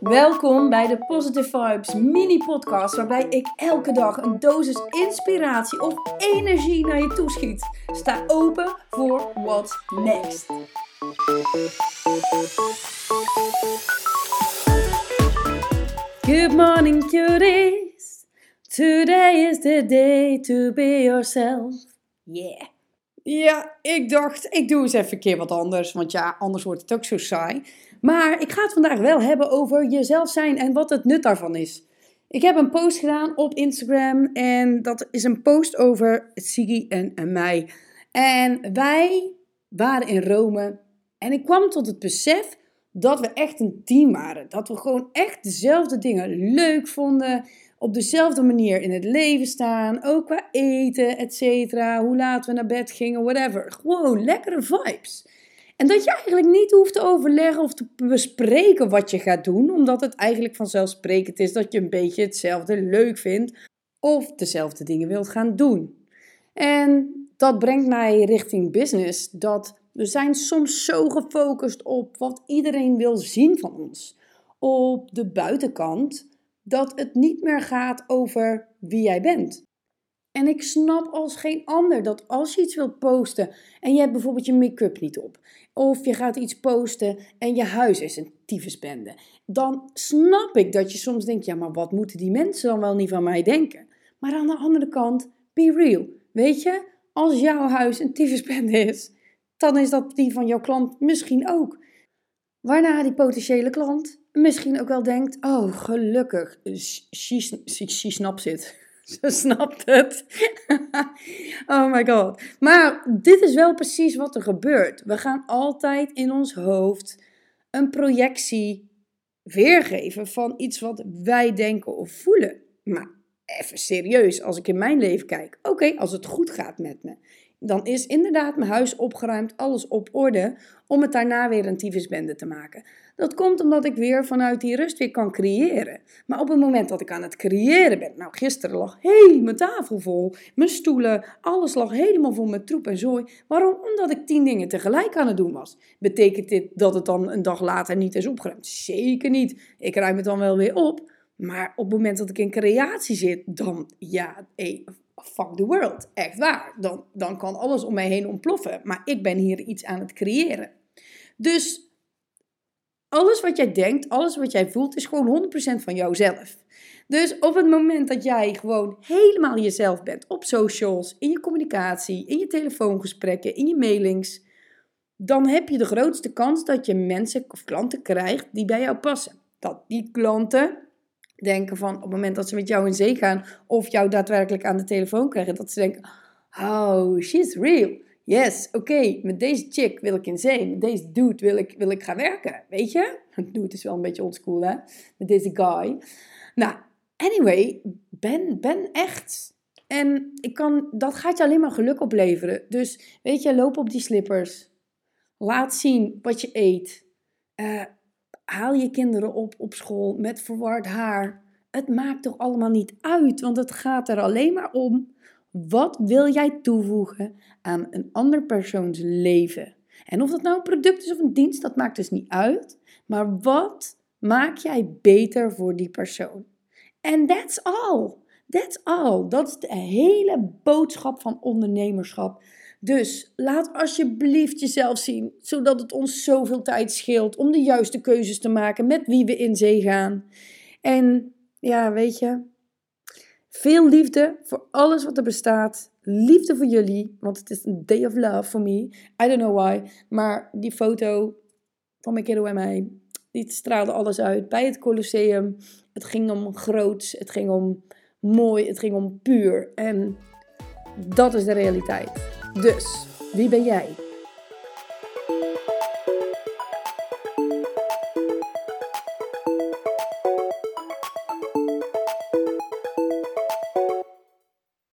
Welkom bij de Positive Vibes mini podcast waarbij ik elke dag een dosis inspiratie of energie naar je toeschiet. Sta open voor what's next. Good morning cuties. Today is the day to be yourself. Yeah. Ja, ik dacht, ik doe eens even een keer wat anders. Want ja, anders wordt het ook zo saai. Maar ik ga het vandaag wel hebben over jezelf zijn en wat het nut daarvan is. Ik heb een post gedaan op Instagram en dat is een post over Siggy en, en mij. En wij waren in Rome en ik kwam tot het besef dat we echt een team waren. Dat we gewoon echt dezelfde dingen leuk vonden. Op dezelfde manier in het leven staan. Ook qua eten, et cetera. Hoe laat we naar bed gingen, whatever. Gewoon lekkere vibes. En dat je eigenlijk niet hoeft te overleggen of te bespreken wat je gaat doen, omdat het eigenlijk vanzelfsprekend is dat je een beetje hetzelfde leuk vindt of dezelfde dingen wilt gaan doen. En dat brengt mij richting business, dat we zijn soms zo gefocust op wat iedereen wil zien van ons, op de buitenkant, dat het niet meer gaat over wie jij bent. En ik snap als geen ander dat als je iets wilt posten en je hebt bijvoorbeeld je make-up niet op, of je gaat iets posten en je huis is een tyfusbende, dan snap ik dat je soms denkt, ja maar wat moeten die mensen dan wel niet van mij denken? Maar aan de andere kant, be real. Weet je, als jouw huis een tyfusbende is, dan is dat die van jouw klant misschien ook. Waarna die potentiële klant misschien ook wel denkt, oh gelukkig, she, snapt it. Ze snapt het. oh my god. Maar dit is wel precies wat er gebeurt. We gaan altijd in ons hoofd een projectie weergeven van iets wat wij denken of voelen. Maar even serieus, als ik in mijn leven kijk. Oké, als het goed gaat met me dan is inderdaad mijn huis opgeruimd, alles op orde, om het daarna weer een tyfusbende te maken. Dat komt omdat ik weer vanuit die rust weer kan creëren. Maar op het moment dat ik aan het creëren ben, nou gisteren lag heel mijn tafel vol, mijn stoelen, alles lag helemaal vol met troep en zooi. Waarom? Omdat ik tien dingen tegelijk aan het doen was. Betekent dit dat het dan een dag later niet is opgeruimd? Zeker niet. Ik ruim het dan wel weer op. Maar op het moment dat ik in creatie zit, dan ja, fuck the world. Echt waar. Dan, dan kan alles om mij heen ontploffen. Maar ik ben hier iets aan het creëren. Dus alles wat jij denkt, alles wat jij voelt, is gewoon 100% van jouzelf. Dus op het moment dat jij gewoon helemaal jezelf bent op socials, in je communicatie, in je telefoongesprekken, in je mailings, dan heb je de grootste kans dat je mensen of klanten krijgt die bij jou passen. Dat die klanten denken van op het moment dat ze met jou in zee gaan of jou daadwerkelijk aan de telefoon krijgen, dat ze denken: Oh, she's real. Yes, oké, met deze chick wil ik in zee. Met deze dude wil ik, wil ik gaan werken. Weet je? Dude is wel een beetje oldschool, hè? Met deze guy. Nou, anyway, ben, ben echt. En ik kan, dat gaat je alleen maar geluk opleveren. Dus weet je, loop op die slippers. Laat zien wat je eet. Uh, haal je kinderen op op school met verward haar. Het maakt toch allemaal niet uit, want het gaat er alleen maar om. Wat wil jij toevoegen aan een ander persoons leven? En of dat nou een product is of een dienst, dat maakt dus niet uit. Maar wat maak jij beter voor die persoon? En that's all. That's all. Dat is de hele boodschap van ondernemerschap. Dus laat alsjeblieft jezelf zien, zodat het ons zoveel tijd scheelt om de juiste keuzes te maken met wie we in zee gaan. En ja, weet je, veel liefde voor alles wat er bestaat. Liefde voor jullie, want het is een day of love for me. I don't know why, maar die foto van mijn kiddo en mij, die straalde alles uit bij het Colosseum. Het ging om groots, het ging om mooi, het ging om puur. En dat is de realiteit. Dus, wie ben jij?